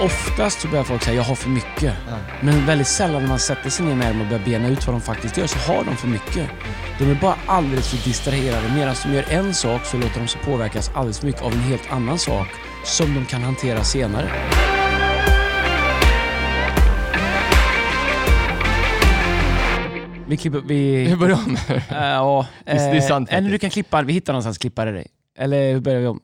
oftast så börjar folk säga jag har för mycket. Men väldigt sällan när man sätter sig ner med dem och börjar bena ut vad de faktiskt gör så har de för mycket. De är bara alldeles för distraherade. Medan de gör en sak så låter de sig påverkas alldeles för mycket av en helt annan sak som de kan hantera senare. Vi klipper... Vi, Hur börjar om? Äh, ja, är- det är eh, sant Eller du kan klippa, vi hittar någonstans klippare dig. Eller hur börjar vi om?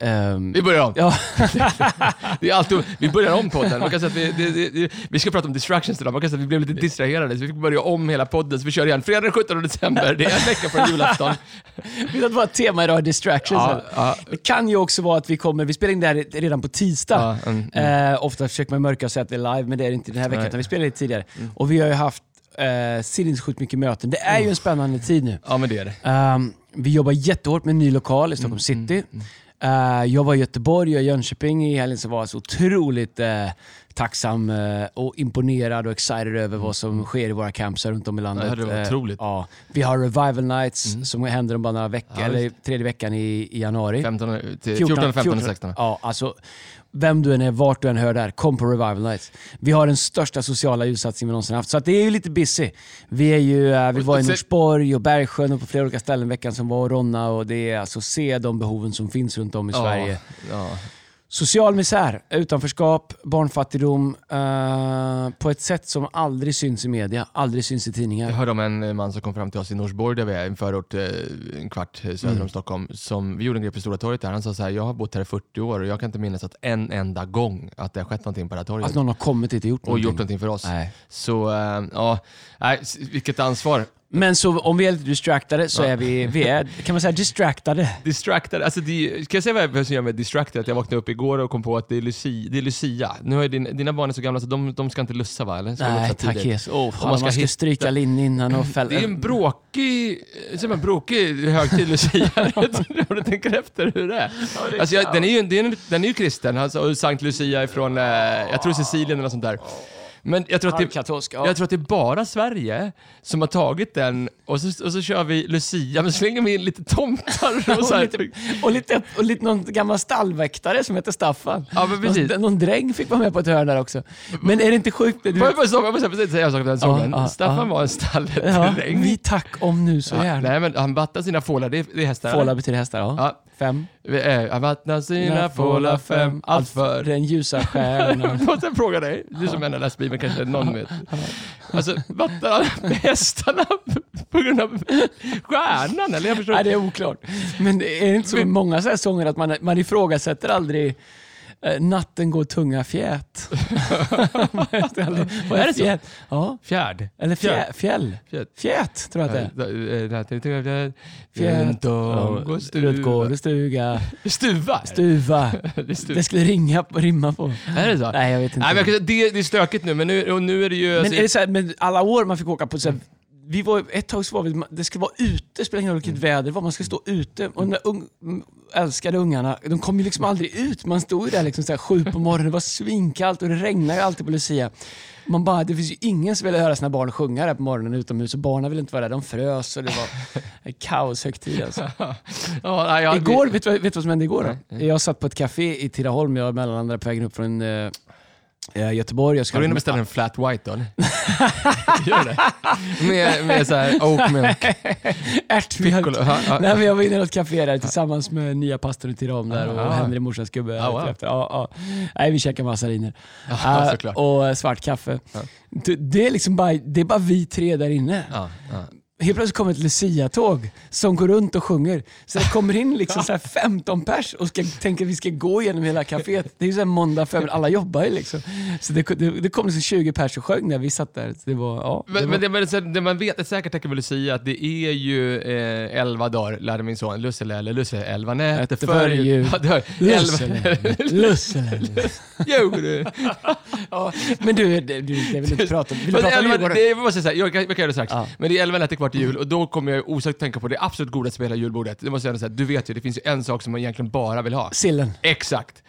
Ehm, Vi börjar om. ja. Det är alltid, vi börjar om podden. Man kan säga att vi, det, det, vi ska prata om distractions idag. Man kan säga att vi blev lite distraherade, så vi fick börja om hela podden. Så vi kör igen. Fredag den 17 december, det är en vecka från julafton. Vi har bara tema idag, distractions. Ja, ja. Det kan ju också vara att vi kommer, vi spelar in det här redan på tisdag. Ja, mm, mm. Eh, ofta försöker man mörka och säga att det är live, men det är det inte den här veckan, Nej. Mm. utan vi spelar lite tidigare. Och vi har ju haft eh, sinnessjukt mycket möten. Det är ju en spännande tid nu. Ja, men det är det. Ehm, vi jobbar jättehårt med en ny lokal i Mm, Stockholm city. Uh, jag var i Göteborg och Jönköping i helgen så var så otroligt uh, tacksam eh, och imponerad och excited över vad som sker i våra campsar runt om i landet. Mm. Ja, det var Eh, otroligt. Mm. ja. Vi har Revival Nights som händer om bara några veckor, Ja, eller tredje veckan i, i januari. 15, till 14, 15 och 16. Ja, alltså vem du än är, vart du än hör där, kom på Revival Nights. Vi har den största sociala ljussatsningen vi någonsin haft, så det är ju lite busy. Vi, är ju, eh, vi var i Norsborg och Bergsjön och på flera olika ställen veckan som var och Ronna och det är alltså se de behoven som finns runt om i Sverige. Ja. Social misär, utanförskap, barnfattigdom eh, på ett sätt som aldrig syns i media, aldrig syns i tidningar. Jag hörde om en eh, man som kom fram till oss i Norsborg, där vi är, en förort eh, en kvart eh, söder Mm. om Stockholm. Som, vi gjorde en grej på Stora torget där. Han sa så här, jag har bott här i 40 år och jag kan inte minnas att en enda gång att det har skett någonting på det här torget. Att någon har kommit hit och gjort och någonting. gjort någonting för oss. Nej. Så eh, ja, nej, vilket ansvar. Men så om vi är lite distractade så Ja. är vi, vi är, kan man säga distractade? Distracted, alltså det, ska jag säga vad som gör mig distracted? Att jag vaknade upp igår och kom på att det är Lucia. Det är Lucia. Nu har ju din, dina barn är så gamla så de, de ska inte lussa va? Eller? Ska Nej, tack? Jesus. Oh, man man ska ska, hitta- stryka linjen innan och fälla... Det är en bråkig, säger man, bråkig högtid, Lucia. Om du tänker efter hur det är. Alltså jag, den, är ju, den, den är ju kristen, alltså, Sankt Lucia är från, eh, jag tror Sicilien eller något sånt där. Men jag tror, att det, Halvkatolsk, ja. jag tror att det är bara Sverige som har tagit den och så, och så kör vi Lucia, men slänger vi in lite tomtar och så och, lite, och, lite, och lite någon gammal stallväktare som heter Staffan. Ja, men precis. Någon, någon dräng fick vara med på ett hörn där också. Men är det inte sjukt? Du, jag måste precis säga en sak om den sången? ja, Staffan ja. var en ja, stalledräng. vi tack om nu så Ja, gärna. nej men han vattnar sina fålar, det är, det är hästar. Fålar betyder hästar, ja. Fem. Vi är- vattnar sina fålar fem, allt för Den ljusa stjärnan. Jag måste fråga dig, du som ändå läst Bibeln kanske någon vet. Alltså, vattnar hästarna på grund av stjärnan? Eller jag förstår Nej, det är oklart. Men är det inte så med många så här sånger att man, man ifrågasätter aldrig Natten går tunga fjät. Vad Är det så? Ja. Fjärd. Eller fjä, fjäll. Fjät. Fjät, tror jag att det är. Fjät. Fjät. Fjät. Runt gård och stuga. Stuva. Stuva. Det skulle ringa, rimma på. Är det så? Nej, jag vet inte. Nej, men det, är stökigt nu, men nu, och nu är det ju... Men är det så här, men alla år man fick åka på så här, vi var, ett tag så var vi, det skulle vara ute, spelar ingen roll vilket väder det var, man skulle stå ute. Och de m- älskade ungarna, de kom ju liksom aldrig ut. Man stod ju där liksom så här, sju på morgonen, det var svinkallt och det regnade ju alltid på Lucia. Man bara, det finns ju ingen som vill höra sina barn sjunga där på morgonen utomhus och barnen ville inte vara där, de frös och det var kaoshögtid alltså. ja, jag, Igår, vet du, vad- som hände igår då? Jag satt på ett café i Tidaholm, jag mellanlandade på vägen upp från eh, Göteborg. Jag Ska du och beställa en flat white då? Gör det. Med, med så här oat milk. ärtmjölk. Nej, men jag var inne i något café där tillsammans med nya pastorn i Tidaholm där och Ah. Henry, morsans gubbe. Ah, wow. efter. Ja, ja. Nej, vi käkade massariner. Ja, Eh, såklart. och eh, svart kaffe. Ja. Det, det, är liksom bara, det är bara vi tre där inne. Ja. Helt plötsligt kommer ett Lucia-tåg som går runt och sjunger. Så det kommer in liksom så här 15 pers och ska, tänker att vi ska gå igenom hela kaféet. Det är ju så här måndag förmiddag, alla jobbar ju liksom. Så det, det, det kom liksom 20 pers och sjöng när vi satt där. Det var, ja, det Men, var, men det, men det man vet ett säkert tecken med Lucia att det är ju eh, elva dagar, lärde min son, Lussele eller Lusse, elva nätter Nätter före jul. Det Lussele. Lussele. Jo, du. Men du, du, jag vill inte prata, vill du prata om Djurgården? det måste jag säga, jag, kan- göra det strax. Men det är elva nätter kvar till jul och då kommer jag osökt tänka på det absolut godaste med hela julbordet. Det måste jag säga, du vet ju, det finns ju en sak som man egentligen bara vill ha. Sillen. Exakt.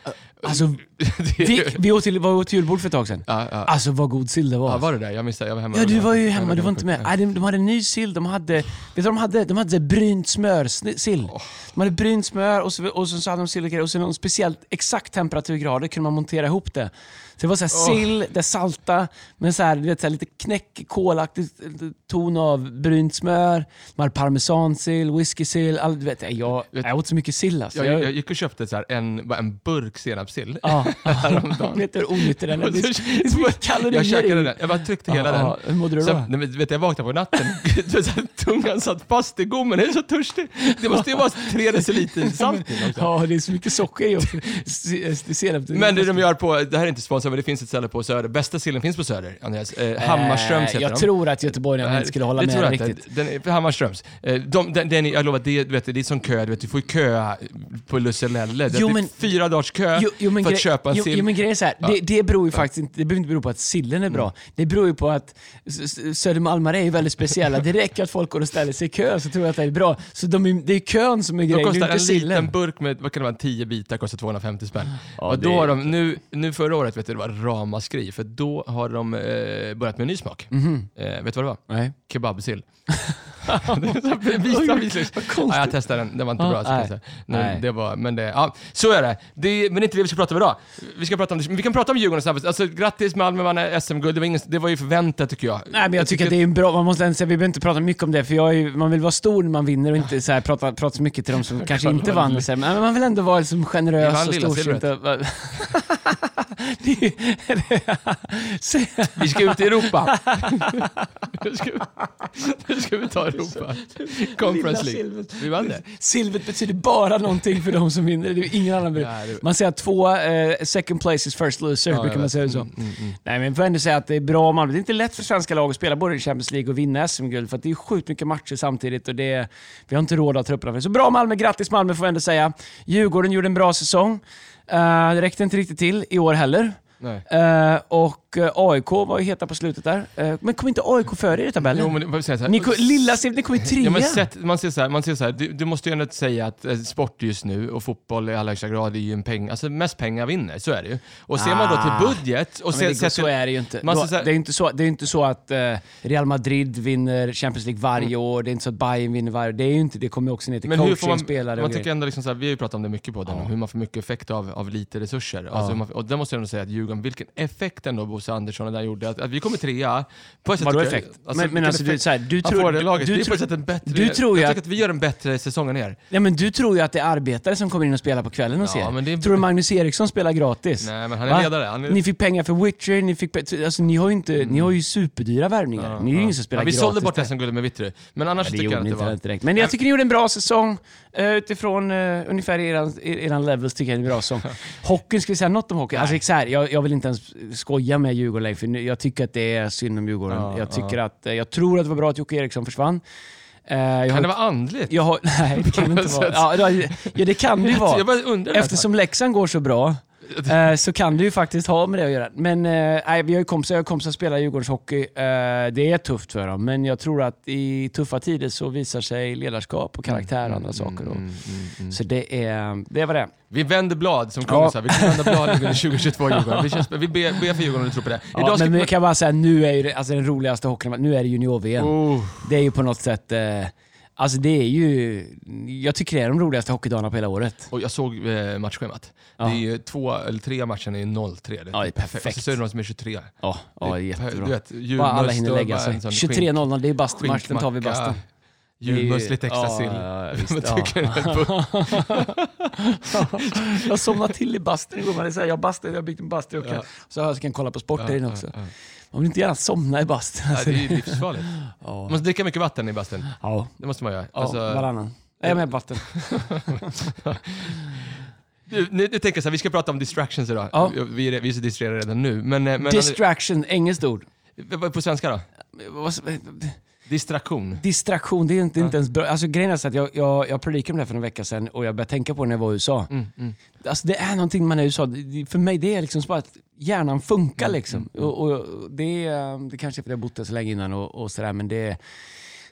Alltså, vi, vi åt till, var åt julbord för ett tag sedan. Ja, ja. Alltså vad god sill det var. ja, var det där? Jag missade, jag var hemma. Ja, du var ju hemma, du var inte med. Nej, de, de hade en ny sill, de hade, vet du de hade? De hade brynt smörsill. De hade brynt smör och så, och så, så hade de sill och grejer och så någon speciellt exakt temperaturgrader kunde man montera ihop det. Så det var så här sill, det salta, med så här, vet, så här lite knäckkolaktig ton av brynt smör. De hade parmesansill, whiskysill, all, vet, jag, jag åt så mycket sill alltså. Jag, jag gick och köpte så här en, en burk senapssill. Ja, vet du hur onyttig den är? Det är så- det är så mycket kalorier Jag käkade den, jag bara tryckte hela Ja, den. Hur mådde du då? Sen, vet jag vaknade på natten, tungan satt fast i gommen, jag är så törstig. Det måste ju vara tre deciliter salt. Ja, det är så mycket socker i också. Men det de gör på, det här är inte sponsrat men det finns ett ställe på Söder, bästa sillen finns på Söder, Andreas. Eh, Hammarströms heter Jag de. tror att göteborgarna inte skulle hålla det med tror jag riktigt. inte. Den är, för Hammarströms. Eh, de, den, den, är- jag lovar, det, du vet, det är som kö, du, vet, du får ju köa på Lusselelle. Det Jo, är men- fyra dagars kö Jo, jo, men för gre- att köpa en jo, sill. jo, men grejen är så här. Mm. det, det beror ju faktiskt inte, det behöver inte bero på att sillen är bra. Det beror ju på att S- S- Södermalmare är ju väldigt speciella. Det räcker att folk går och ställer sig i kö så tror jag att det är bra. Så de är, det är kön som är De grejen, det kostar är en sillen. liten burk med, vad kan det vara, 10 bitar kostar 250 spänn. Ja, och det då är- har de, nu, nu förra året vet du, det var ramaskri, för då har de eh, börjat med en ny smak. Mhm. Eh, vet du vad det var? Nej. Kebabsill. Visa, visa. Ja, jag testade den, den var inte Ja, bra. Nej. Nej, det var, men det, ja, så är det. det. Men det är inte det vi ska prata om idag. Vi, ska prata om, vi kan prata om Djurgården snabbt. Alltså, grattis Malmö vann SM-guld, det, var ingen- det var ju förväntat tycker jag. Nej men jag tycker att det är en bra, man måste säga, vi behöver inte prata mycket om det för är, man vill vara stor när man vinner och inte så här, prata, prata så mycket till de som kanske inte vann. Så här, men man vill ändå vara liksom generös och lilla är- Vi ska ut i Europa. nu, ska vi, nu ska vi ta Europa. Conference League. Vi vann det. Silvret betyder bara någonting för de som vinner. Det är ingen annan. Ja, det- Man säger att två, eh, second place is first loser, Ja, brukar man säga så. Mm, mm, mm. Nej men jag får ändå säga att det är bra Malmö. Det är inte lätt för svenska lag att spela både i Champions League och vinna SM-guld för att det är sjukt mycket matcher samtidigt och det, vi har inte råd att ha trupperna för det. Så bra Malmö, grattis Malmö får jag ändå säga. Djurgården gjorde en bra säsong. Uh, det räckte inte riktigt till i år heller. Eh, och eh, AIK var ju heta på slutet där. Eh, men kom inte AIK före i Jo, tabellen? men, vad säger jag så här? Ni kom, lilla Silver, ni kom ju trea. Ja, men sett, man ser så här, man ser så här du, du måste ju ändå säga att eh, sport just nu och fotboll i allra högsta grad är ju en peng, alltså mest pengar vinner, så är det ju. Och ser man då Ah. till budget och Ja, ser, det, ser så är det ju inte. Man Då, ska säga- det, är inte så, det är inte så att eh, Real Madrid vinner Champions League varje Mm. år, det är inte så att Bayern vinner varje år. Det är ju inte, det kommer ju också ner till men hur coaching, man, spelare man och tycker grejer. ändå liksom så här, vi har ju pratat om det mycket på den, Ja. hur man får mycket effekt av, av lite resurser. Alltså, hur man, och där måste jag ändå säga att Djurgården, vilken effekt ändå Bosse Andersson där gjorde, att, att vi kommer trea. På ett sätt Vadå jag- effekt? Alltså, men, men alltså, du, effekt- så här, du tror... det laget. du, det är du, på ett sätt en bättre... du tror jag att- tycker att vi gör en bättre säsong än er. ja, men du tror ju att det är arbetare som kommer in och spelar på kvällen och Ja, det är- Tror du Magnus Eriksson spelar gratis? Nej, men han är Va? ledare. Han är... Ni fick pengar för Witcher, ni fick... Alltså, ni har ju inte, ni har ju superdyra värvningar. Ja, ni är ju ja. ingen som spelar ja, vi gratis. sålde bort. SM-guldet med Vittry, men annars tycker jag inte det inte var... direkt. Men jag tycker ni gjorde en bra säsong. Uh, utifrån uh, ungefär eran, eran levels tycker jag det är en bra säsong. Hockeyn, ska vi säga något om hockey? Alltså, så här, jag, jag vill inte ens skoja med Djurgården längre, för jag tycker att det är synd om Djurgården. Ja, jag, tycker att, eh, jag tror att det var bra att Jocke Eriksson försvann. Eh, jag Kan har, det vara andligt? har, nej, det kan det inte vara. Ja, det- ja, det kan det ju vara. Eftersom Leksand går så bra eh, så kan det ju faktiskt ha med det att göra. Men eh, vi har ju kompisar, jag har kompisar som spelar Djurgårdens hockey. Eh, det är tufft för dem, men jag tror att i tuffa tider så visar sig ledarskap och karaktär och andra saker. Och, Mm, mm, mm. Så det är, det är vad det är. Vi vänder blad, som kungen Ja. sa. Vi kan vända blad under 2022 Djurgården. Vi, känns, vi ber, ber för Djurgården om du tror på det. Ja, Idag men vi... kan bara säga, nu är ju alltså den roligaste hockeyn, nu är det junior-VM. Oh. Det är ju på något sätt, eh, alltså det är ju, jag tycker det är de roligaste hockeydagarna på hela året. Och jag såg eh, matchschemat. Ja. Det är ju två eller tre matcher är 0-3. Ja, det är perfekt. Och så är det någon som är 23. Ja, ja det är jättebra. Du vet, Bara alla julmust hinner lägga sig. en sån skink- 23.00, det är bastumatch, den tar vi bastun. Julmust, lite extra ja, sill. Ja, ja, visst, ja. jag somnade till i bastun igår. Jag, har byggt en bastu och Ja. så jag kan kolla på sport inne också. Ja, ja. Man vill inte gärna somna i bastun. Ja, Alltså. det är livsfarligt. Ja. Man måste dricka mycket vatten i bastun. Ja, Det måste man göra. ja Alltså, varannan. Jag är med i bastun. nu, nu, tänker jag så här, vi ska prata om distractions idag. Ja. Vi, är, vi är så distraherade redan nu. Men, eh, men Distraction, engelskt ord. på svenska då? Distraktion. Distraktion, det är inte, inte ens bra. Alltså, grejen är så att jag, jag, jag predikade om det här för en vecka sedan och jag började tänka på det när jag var i USA. Mm, mm. Alltså, det är någonting man är i USA, för mig det är liksom så bara att hjärnan funkar. Mm, liksom. Och, och det, är, det kanske är för att jag bott där så länge innan och, och sådär, men det är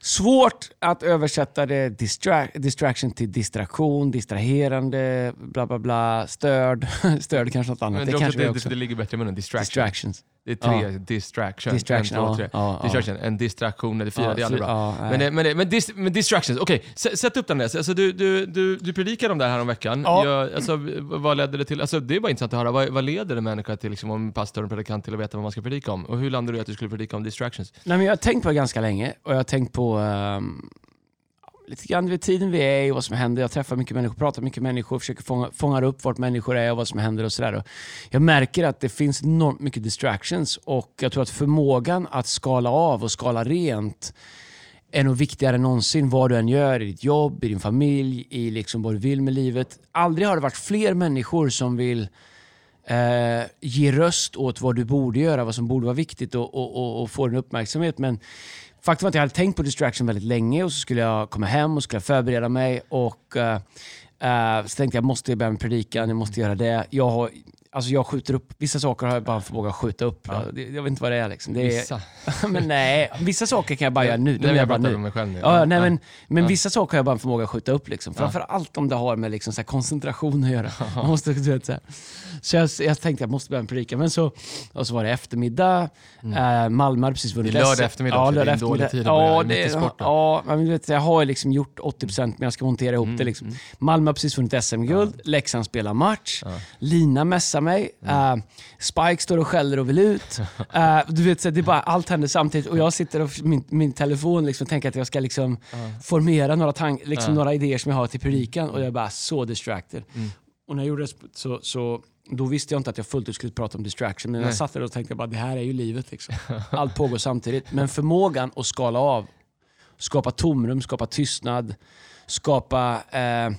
Svårt att översätta det distra distraction till distraktion, distraherande, bla bla bla, störd. störd kanske något annat. Men det det, kanske det, det, också. det ligger bättre i munnen. Distraction. Distractions. Det är tre. Ja. Distraction. Distraction, en, två, tre. ja, distraction. En distraktion, eller fyra. Det är aldrig bra. men, men, det- men, dis, men distractions, okej. S- Sätt upp den där. Alltså, du, du, du, du predikade om det här om veckan. Ja. Jag, alltså, vad ledde det till? Alltså, det är bara intressant att höra. Vad, vad leder en människa till, liksom, om pastor och predikant till att veta vad man ska predika om? Och hur landade du i att du skulle predika om distractions? Nej, men jag har tänkt på det ganska länge och jag har tänkt på ehm, lite grann vid tiden vi är i och vad som händer. Jag träffar mycket människor, pratar mycket människor, försöker fånga, fånga upp vart människor är och vad som händer och sådär. Jag märker att det finns enormt mycket distractions och jag tror att förmågan att skala av och skala rent är nog viktigare än någonsin vad du än gör i ditt jobb, i din familj, i liksom vad du vill med livet. Aldrig har det varit fler människor som vill eh, ge röst åt vad du borde göra, vad som borde vara viktigt och, och, och, och få din uppmärksamhet. Men faktum är att jag hade tänkt på distraction väldigt länge och så skulle jag komma hem och skulle förbereda mig och uh, så tänkte jag måste börja med predikan, jag måste göra det. Jag, har, alltså jag skjuter upp, vissa saker har jag bara förmåga att skjuta upp. Ja. Jag, jag vet inte vad det är. Liksom. Det är Vissa. men nej, vissa saker kan jag bara göra nu. Nej, jag bara nu. om mig själv nu. Ja, nej, men, men Ja. vissa saker har jag bara en förmåga att skjuta upp. Liksom. Framförallt om det har med liksom, så koncentration att göra. Man måste, du vet, så här. så jag, jag tänkte att jag måste börja med predika. Men så, och så var det eftermiddag. Eh, Malmö hade precis vunnit Mm. Lördag eftermiddag Ja, också, det är lördag en dålig eftermiddag. tid att börja ja, ja, men vet, jag har liksom gjort 80% men jag ska montera ihop Mm, det. Liksom. Malmö har precis vunnit SM-guld. Leksand spelar match. Lina messar mig. Mm. Eh, Spike står och skäller och vill ut. Eh, du vet, så det är bara, allt händer samtidigt och jag sitter och min, min telefon liksom, tänker att jag ska liksom formera några, tank, liksom, några idéer som jag har till predikan och jag är bara så distracted. Mm. Och när jag gjorde det så, så då visste jag inte att jag fullt ut skulle prata om distraction. Men Nej. jag satt där och tänkte bara, det här är ju livet. Liksom. Allt pågår samtidigt. Men förmågan att skala av, skapa tomrum, skapa tystnad, skapa, eh,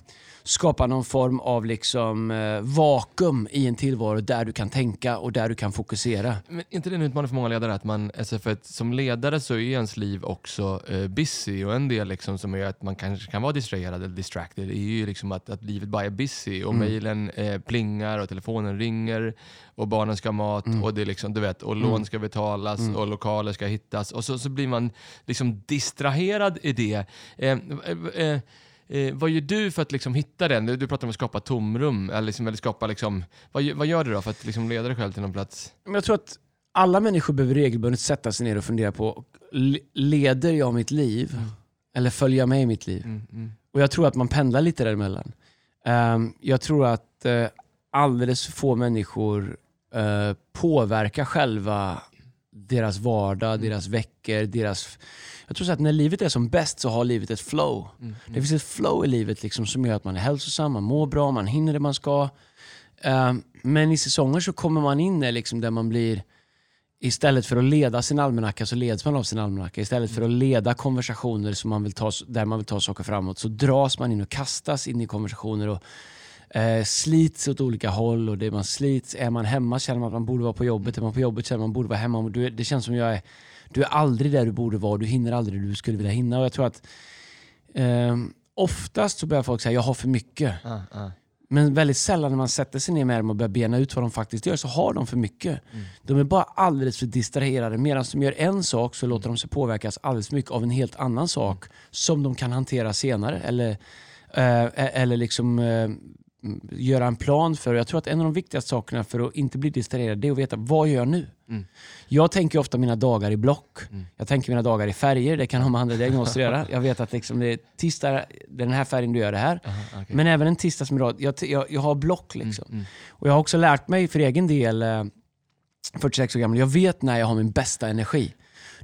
skapa någon form av liksom, eh, vakuum i en tillvaro där du kan tänka och där du kan fokusera. Men inte det en utmaning för många ledare? Att man, alltså för att som ledare så är ens liv också eh, busy och en del liksom som gör att man kanske kan vara distraherad eller distracted är ju liksom att, att livet bara är busy och Mm. mejlen eh, plingar och telefonen ringer och barnen ska ha mat Mm. och, det är liksom, du vet, och lån ska betalas och lokaler ska hittas och så, så blir man liksom distraherad i det. Eh, eh, eh, vad gör du för att liksom hitta den? Du, du pratar om att skapa tomrum, eller, liksom, eller skapa liksom, vad, gör- vad gör du då för att liksom leda dig själv till någon plats? Men jag tror att alla människor behöver regelbundet sätta sig ner och fundera på, le- leder jag mitt liv? Eller följer jag med i mitt liv? Mm, mm. Och jag tror att man pendlar lite däremellan. Um, jag tror att uh, alldeles få människor uh, påverkar själva deras vardag, deras veckor, deras... Jag tror så att när livet är som bäst så har livet ett flow. Mm, Det finns ett flow i livet liksom som gör att man är hälsosam, man mår bra, man hinner det man ska. Um, men i säsonger så kommer man in där, liksom där man blir Istället för att leda sin almanacka så leds man av sin almanacka. Istället för att leda konversationer som man vill ta, där man vill ta saker framåt så dras man in och kastas in i konversationer och eh, slits åt olika håll. Och det man slits, är man hemma känner man att man borde vara på jobbet. Är man på jobbet känner man att man borde vara hemma. Och Du, det känns som jag är, du är aldrig där du borde vara. Du hinner aldrig det du skulle vilja hinna. Och jag tror att eh, oftast så börjar folk säga jag har för mycket. Ah, ah. Men väldigt sällan när man sätter sig ner med dem och börjar bena ut vad de faktiskt gör så har de för mycket. De är bara alldeles för distraherade. Medan de gör en sak så låter de sig påverkas alldeles för mycket av en helt annan sak som de kan hantera senare. Eller, eh, eller liksom eh, göra en plan för. Jag tror att en av de viktigaste sakerna för att inte bli distraherad det är att veta vad gör jag nu? Mm. Jag tänker ofta mina dagar i block. Mm. Jag tänker mina dagar i färger. Det kan ha med andra diagnoser att göra. Jag vet att liksom det är tisdag, det är den här färgen du gör det här. Aha, okej. Men även en tisdag som idag, jag, jag, jag har block liksom. Mm, Och jag har också lärt mig för egen del, eh, 46 år gammal, jag vet när jag har min bästa energi.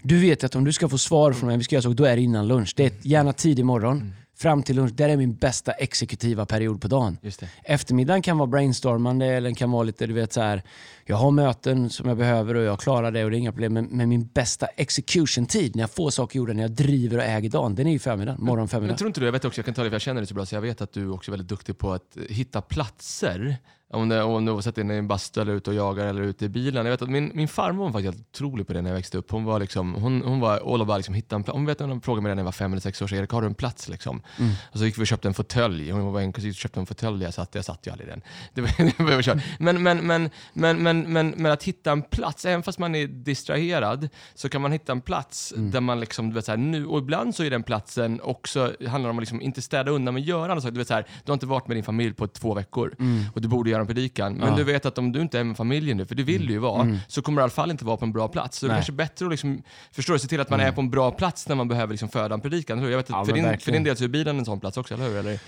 Du vet att om du ska få svar från mig, vi ska göra så, då är det innan lunch. Det är gärna tidig morgon, fram till lunch. Där är min bästa exekutiva period på dagen. Eftermiddagen kan vara brainstormande eller den kan vara lite, du vet så här. jag har möten som jag behöver och jag klarar det och det är inga problem. Men, men min bästa execution-tid, när jag får saker gjorda, när jag driver och äger dagen, den är ju förmiddag, morgon, förmiddag. Men tror inte du, jag vet också, jag kan ta det för jag känner dig så bra, så jag vet att du också är väldigt duktig på att hitta platser Om det, om det var satt in i en bastu eller ute och jagar eller ute i bilen. Jag vet att min, min farmor var faktiskt helt otrolig på det när jag växte upp. Hon var liksom, hon, hon var all about liksom hitta en plats. Hon vet hon frågade mig när jag var fem eller sex år, så Erik har du en plats? Liksom. Mm. Och så gick vi och köpte en fåtölj. Hon var en kusin köpte en fåtölj jag satt. Jag satt ju aldrig i den. Det var, det var. Men, men, men, men, men, men, men att hitta en plats, även fast man är distraherad, så kan man hitta en plats Mm. där man liksom, du vet, så här, nu, och ibland så är den platsen också, handlar om att liksom inte städa undan men göra andra saker. Du, vet, så här, du har inte varit med din familj på två veckor och du borde göra en predikan. Men Mm. Ja. du vet att om du inte är med familjen nu, för det vill du ju vara, så kommer du i alla fall inte vara på en bra plats. Så det är Nej. kanske bättre att liksom, förstår du, se till att man är på en bra plats när man behöver liksom föda en predikan. Jag vet, Ja, för, din, för din del så är bilen en sån plats också, eller hur? Eller?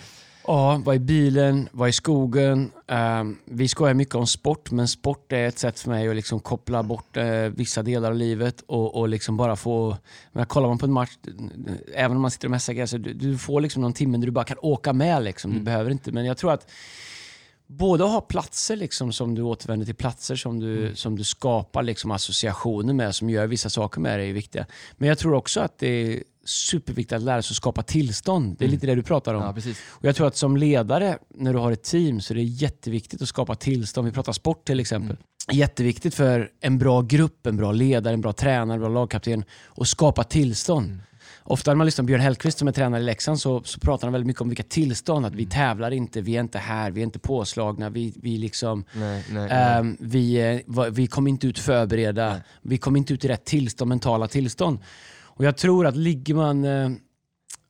Ja, vara i bilen, vara i skogen. Um, vi skojar mycket om sport, men sport är ett sätt för mig att liksom koppla bort eh, vissa delar av livet och, och liksom bara få... Men kollar man på en match, även om man sitter och messar grejer, så du, du får liksom någon timme där du bara kan åka med. Liksom. Du behöver inte, men jag tror att både ha platser liksom, som du återvänder till, platser som du, som du skapar liksom, associationer med, som gör vissa saker med dig är viktiga. Men jag tror också att det är superviktigt att lära sig att skapa tillstånd. Det är lite det du pratar om. Ja. Och jag tror att som ledare, när du har ett team, så är det jätteviktigt att skapa tillstånd. Vi pratar sport till exempel. Jätteviktigt för en bra grupp, en bra ledare, en bra tränare, en bra lagkapten att skapa tillstånd. Ofta när man lyssnar på Björn Hellkvist som är tränare i Leksand så, så pratar han väldigt mycket om vilka tillstånd. Att vi tävlar inte, vi är inte här, vi är inte påslagna, vi, vi liksom... Nej, nej, nej. Ehm, vi, eh, vi kommer inte ut förberedda. Vi kommer inte ut i rätt tillstånd, mentala tillstånd. Och jag tror att ligger man... eh,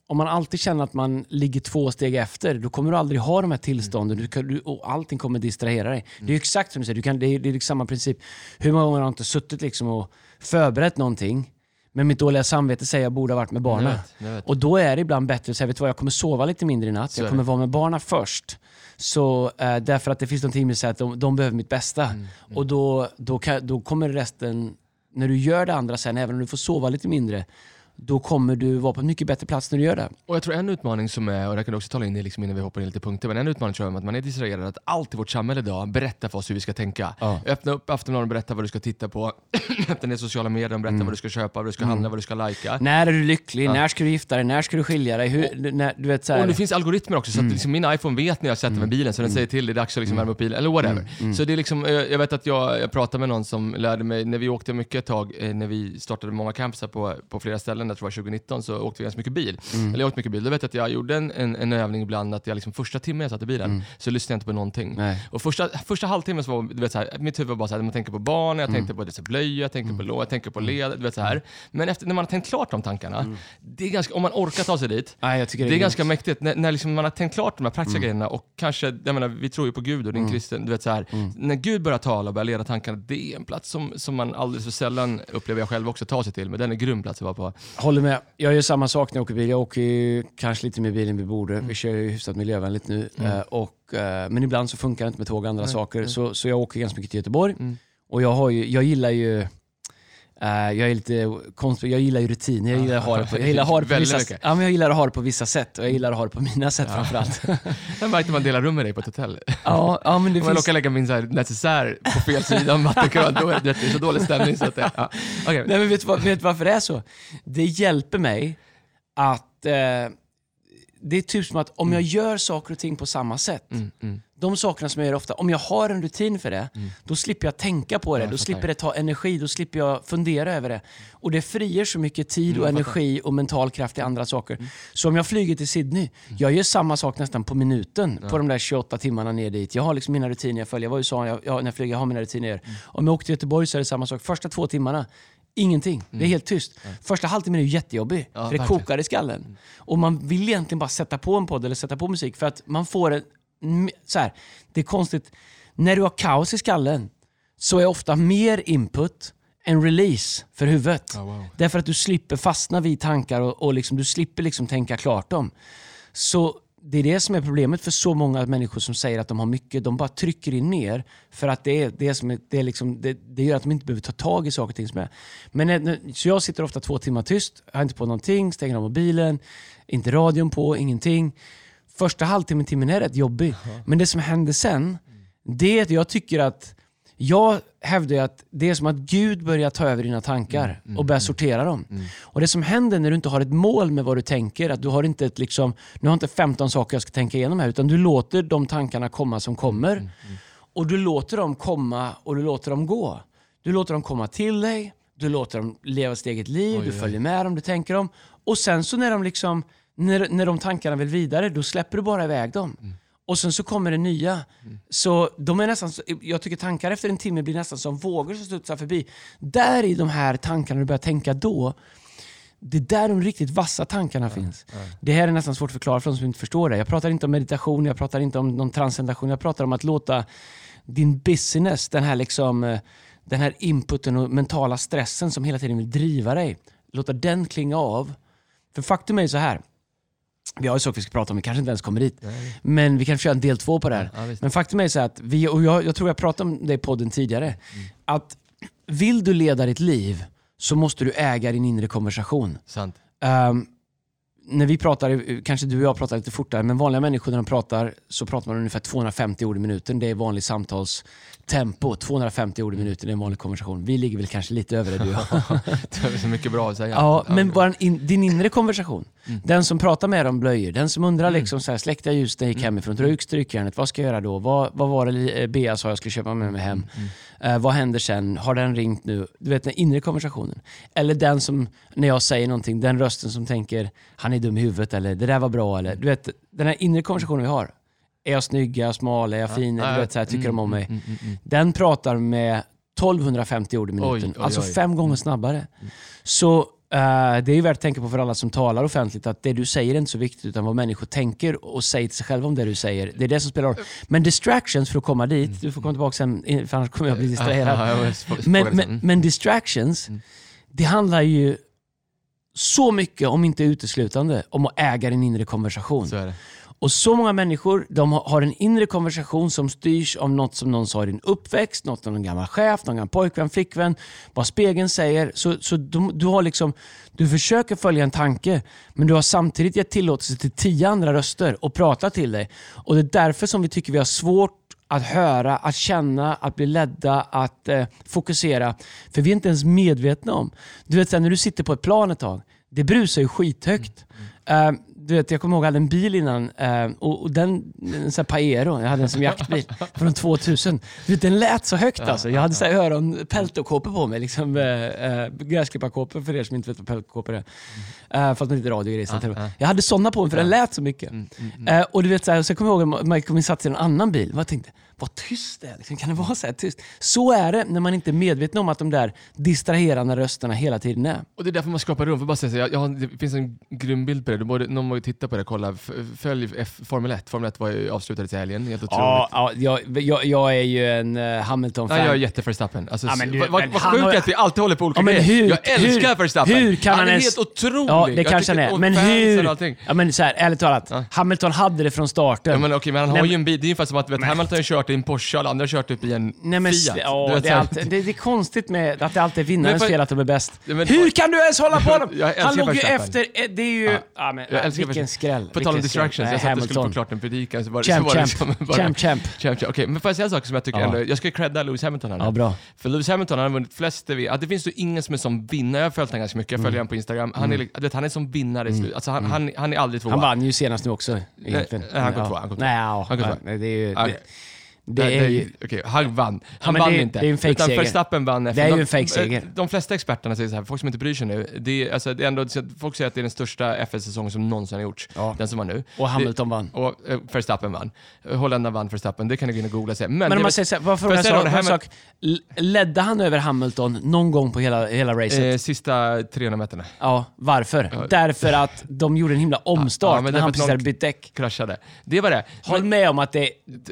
om man alltid känner att man ligger två steg efter, då kommer du aldrig ha de här tillstånden du kan, du, och allting kommer distrahera dig. Det är exakt som du säger, du kan, det, är, det är liksom samma princip. Hur många gånger har jag inte suttit liksom och förberett någonting, men mitt dåliga samvete säger att jag borde ha varit med barnen. Och då är det ibland bättre att säga, vet du vad, jag kommer sova lite mindre i natt. Så jag kommer vara med barnen först. Så, eh, därför att det finns någon timme som säger att de, de behöver mitt bästa. Mm, Och då, då, kan, då kommer resten, när du gör det andra sen, även om du får sova lite mindre, då kommer du vara på en mycket bättre plats när du gör det. Och jag tror en utmaning som är, och det kan du också tala in i liksom innan vi hoppar in lite punkter, men en utmaning tror jag är att man är distraherad att allt i vårt samhälle idag berättar för oss hur vi ska tänka. Ja. Öppna upp Aftonbladet och berätta vad du ska titta på, öppna ner sociala medier och berätta Mm. vad du ska köpa, vad du ska handla, vad du ska lajka. När är du lycklig? När ska du gifta dig? När ska du skilja dig? Hur, när, du vet, så här, Och det finns algoritmer också, så Mm. att liksom min iPhone vet när jag sätter mig i bilen, så den säger till, det är dags att liksom värma upp bilen, eller whatever. Mm. Så det är liksom, eh, jag vet att jag, jag pratade med någon som lärde mig, när vi åkte mycket ett tag, eh, när vi startade många campusar på, på flera ställen, jag tror det var 2019, så åkte vi ganska mycket bil. Mm. Eller jag åkte mycket bil. Då vet jag att jag gjorde en, en, en övning ibland, att jag liksom första timmen jag satt i bilen, så lyssnade jag inte på någonting. Mm. Nej. Och första, första halvtimmen så var du vet, så här, mitt huvud var bara så här, man tänker på barn, jag Mm. tänkte på det, så här, blöja, jag tänker på låg, jag tänker på led, du vet så här. Men efter, när man har tänkt klart de tankarna, Mm. det är ganska, om man orkar ta sig dit, Nej, jag tycker det är ganska mäktigt när, när liksom man har tänkt klart de här praktiska Mm. grejerna och kanske, jag menar, vi tror ju på Gud och din kristen, du vet så här, Mm. när Gud börjar tala och börjar leda tankarna, det är en plats som, som man alldeles för sällan, upplever jag själv också, tar sig till, men den är grym plats att vara på. Håller med. Jag gör samma sak när jag åker bil. Jag åker ju kanske lite mer bil än vi borde. Mm. Vi kör ju hyfsat miljövänligt nu. Eh, och, eh, men ibland så funkar det inte med tåg och andra saker. Så, så jag åker ganska mycket till Göteborg. Mm. Och jag, har ju, jag gillar ju jag är lite konstig, jag gillar ju rutiner. Jag gillar att ha det på, jag gillar ha det på, vissa, mycket. ja, men jag gillar att ha det på vissa sätt och jag gillar att ha det på mina sätt framförallt. Jag märkte man delar rum med dig på ett hotell. ja, ja, men det Om jag finns... råkar lägga min så här necessär på fel sida om vattenkran, då är det, så dålig stämning så att det, ja. Okej. Nej, men vet du, vad, vet du varför det är så? Det hjälper mig att... Eh, det är typ som att om jag gör saker och ting på samma sätt, Mm, mm. de sakerna som jag gör ofta, om jag har en rutin för det, då slipper jag tänka på det, jag då slipper det ta energi, då slipper jag fundera över det. Och det frigör så mycket tid och jag energi och mental kraft i andra saker. Så om jag flyger till Sydney, jag gör samma sak nästan på minuten på de där 28 timmarna ner dit. Jag har liksom mina rutiner jag följer. Jag var i USA jag, jag, när jag flyger, jag har mina rutiner. Om jag åker till Göteborg så är det samma sak. Första två timmarna, Ingenting. Det är helt tyst. Första halvtimmen är ju jättejobbig. Ja, för det verkligen. kokar i skallen. Och man vill egentligen bara sätta på en podd eller sätta på musik för att man får en... Så här, det är konstigt. När du har kaos i skallen så är ofta mer input en release för huvudet. Ja, wow. Därför att du slipper fastna vid tankar och, och liksom, du slipper liksom tänka klart dem. Så det är det som är problemet för så många människor som säger att de har mycket. De bara trycker in mer för att det, är, det, som är, det, är liksom, det, det gör att de inte behöver ta tag i saker och ting som är. Men när- så jag sitter ofta två timmar tyst, har inte på någonting, stänger av mobilen, inte radion på, ingenting. Första halvtimmen, timmen är rätt jobbig. Men det som händer sen, det är att jag tycker att jag hävdar ju att det är som att Gud börjar ta över dina tankar och börjar sortera dem. Och Det som händer när du inte har ett mål med vad du tänker, att du har inte ett liksom, nu har inte 15 saker jag ska tänka igenom här, utan du låter de tankarna komma som kommer. och du låter dem komma och du låter dem gå. Du låter dem komma till dig, du låter dem leva sitt eget liv, Oj, du oj. följer med dem, du tänker dem. Och sen så när de liksom, när, när de tankarna vill vidare, då släpper du bara iväg dem. Mm. Och sen så kommer det nya. Så de är nästan, jag tycker tankar efter en timme blir nästan som vågor som studsar förbi. Där i de här tankarna du börjar tänka då, det är där de riktigt vassa tankarna finns. Det här är nästan svårt att förklara för de som inte förstår det. Jag pratar inte om meditation, jag pratar inte om någon transcendation. Jag pratar om att låta din business, den här, liksom, eh, den här inputen och mentala stressen som hela tiden vill driva dig, låta den klinga av. För faktum är så här. Vi har ju saker vi ska prata om, vi kanske inte ens kommer dit. Men vi kan köra en del två på det här. Ja. Men faktum är så att, vi, och jag, jag tror jag pratade om det i podden tidigare, Mm. att vill du leda ditt liv så måste du äga din inre konversation. Sant. Ehm, när vi pratar, kanske du och jag pratar lite fortare, men vanliga människor när de pratar så pratar man ungefär 250 ord i minuten. Det är vanlig samtalstempo. 250 ord i minuten är en vanlig konversation. Vi ligger väl kanske lite över det du jag. Det är så mycket bra att säga. Ja, men bara in, din inre konversation. Mm. Den som pratar med om blöjor, den som undrar liksom så här, släckte jag ljuset när jag gick Mm. hemifrån, dra ut strykjärnet, vad ska jag göra då? Vad, vad var det eh, Bea sa jag skulle köpa med mig hem? Mm. Eh, vad händer sen? Har den ringt nu? Du vet den inre konversationen. Eller den som, när jag säger någonting, den rösten som tänker, han är dum i huvudet eller det där var bra eller, du vet den här inre konversationen vi har. Är jag snygg? Är jag smal? Är jag fin? Ja, du vet, så här, tycker de om mig? Mm, mm, mm. Den pratar med 1250 ord i minuten, Oj, oj, alltså oj. fem gånger snabbare. Så eh, det är ju värt att tänka på för alla som talar offentligt att det du säger är inte så viktigt utan vad människor tänker och säger till sig själva om det du säger. Det är det som spelar roll. Men distractions för att komma dit, du får komma tillbaka sen för annars kommer jag bli distraherad. Men, men, men distractions, det handlar ju så mycket, om inte uteslutande, om att äga din inre konversation. Och så många människor de har- en inre konversation som styrs av något som någon sa i din uppväxt, något av någon gammal chef, någon gammal pojkvän, flickvän, vad spegeln säger. Så, så du, du, har liksom, du försöker följa en tanke, men du har samtidigt gett tillåtelse till tio andra röster och prata till dig. Och det är därför som vi tycker vi har svårt att höra, att känna, att bli ledda, att eh, fokusera. För vi är inte ens medvetna om. Du vet, när du sitter på ett plan ett tag, det brusar ju skithögt. Eh, du vet, jag kommer ihåg jag hade en bil innan, eh, och, och den, en sån här Paero, jag hade en som jaktbil från 2000. Du vet, den lät så högt alltså. Jag hade så här öron, peltokåpor på mig, liksom, eh, gräsklipparkåpor för er som inte vet vad peltokåpor är. Eh, fast lite radio sånt här. Jag hade sådana på mig för den lät så mycket. Eh, och du vet, så, här, så kommer jag ihåg att man kom in satt i en annan bil och jag tänkte, vad tyst det är. Liksom, kan det vara så här tyst? Så är det när man inte är medveten om att de där distraherande rösterna hela tiden är. Och det är därför man skapar rum. För bara säga så, jag, jag har, det finns en grym bild på det. Du borde, någon ju titta på det, kolla. F- Följ F, Formel 1. Formel 1 var ju avslutades i helgen. Helt otroligt. Ja, ja jag, jag, jag är ju en uh, Hamilton-fan. Ja, jag är jätte-Verstappen. Alltså, Ja, men du- vad vad, men sjukt har- att vi alltid håller på olika Ja, men grejer. hur- jag älskar hur- Verstappen. hur kan han han är ens- helt otrolig. Ja, det Jag kanske han är. Men hur... Ja, men så här, ärligt talat, Hamilton hade det från starten. Ja, men, okej, men han har Nej, ju en bil. Det är ungefär som att vet, Hamilton har kört i en Porsche alla andra har kört upp i en Nej, men, Fiat. Ja, Du det, är alltid, det, det är konstigt med att det alltid är vinnarens fel att de är bäst. Men- Hur kan du ens hålla på dem? Han låg ju efter... eh, Det är ju... Ja. Ja, men, Jag vilken Verstappen. skräll. På tal om distractions, jag sa att jag skulle få klart en predikan. Så var, Champ, så var det champ. liksom bara- Champ, champ. Champ, champ. Okej, men får jag säga en sak som jag tycker Ja. ändå, jag ska credda Lewis Hamilton här nu. Ja, bra. För Lewis Hamilton han har vunnit flest, det finns ju ingen som är som vinnare, jag har följt honom ganska mycket, jag följer honom på Instagram. Han är, li- du vet, han är som vinnare i slut. Alltså han, han, han är aldrig tvåa. Han vann ju senast nu också. Egentligen. nej, han kom tvåa. Han kom tvåa. Nej, det är ju... Ja, Det, det Nej, är ju... Okej, han vann. Han men vann det- inte. det är en fake Utan. Verstappen vann. efter- Det är ju de- en fake seger. eh, De flesta experterna säger så här, folk som inte bryr sig nu, det är, alltså, det är ändå, folk säger att det är den största F1-säsongen som någonsin har gjorts. Ja. Den som var nu. Och Hamilton vann. Och eh, Verstappen vann. Holländarna vann Verstappen, det kan ni gå in och googla och se. Men, Men det om man säger så här, frågar jag säga det en sak. Ledde han över Hamilton någon gång på hela, hela racet? eh, sista 300 meterna Ja, varför? Ja. Därför att de gjorde en himla omstart Ja, när han precis hade bytt däck. kraschade. Det var det. Håll med om att det...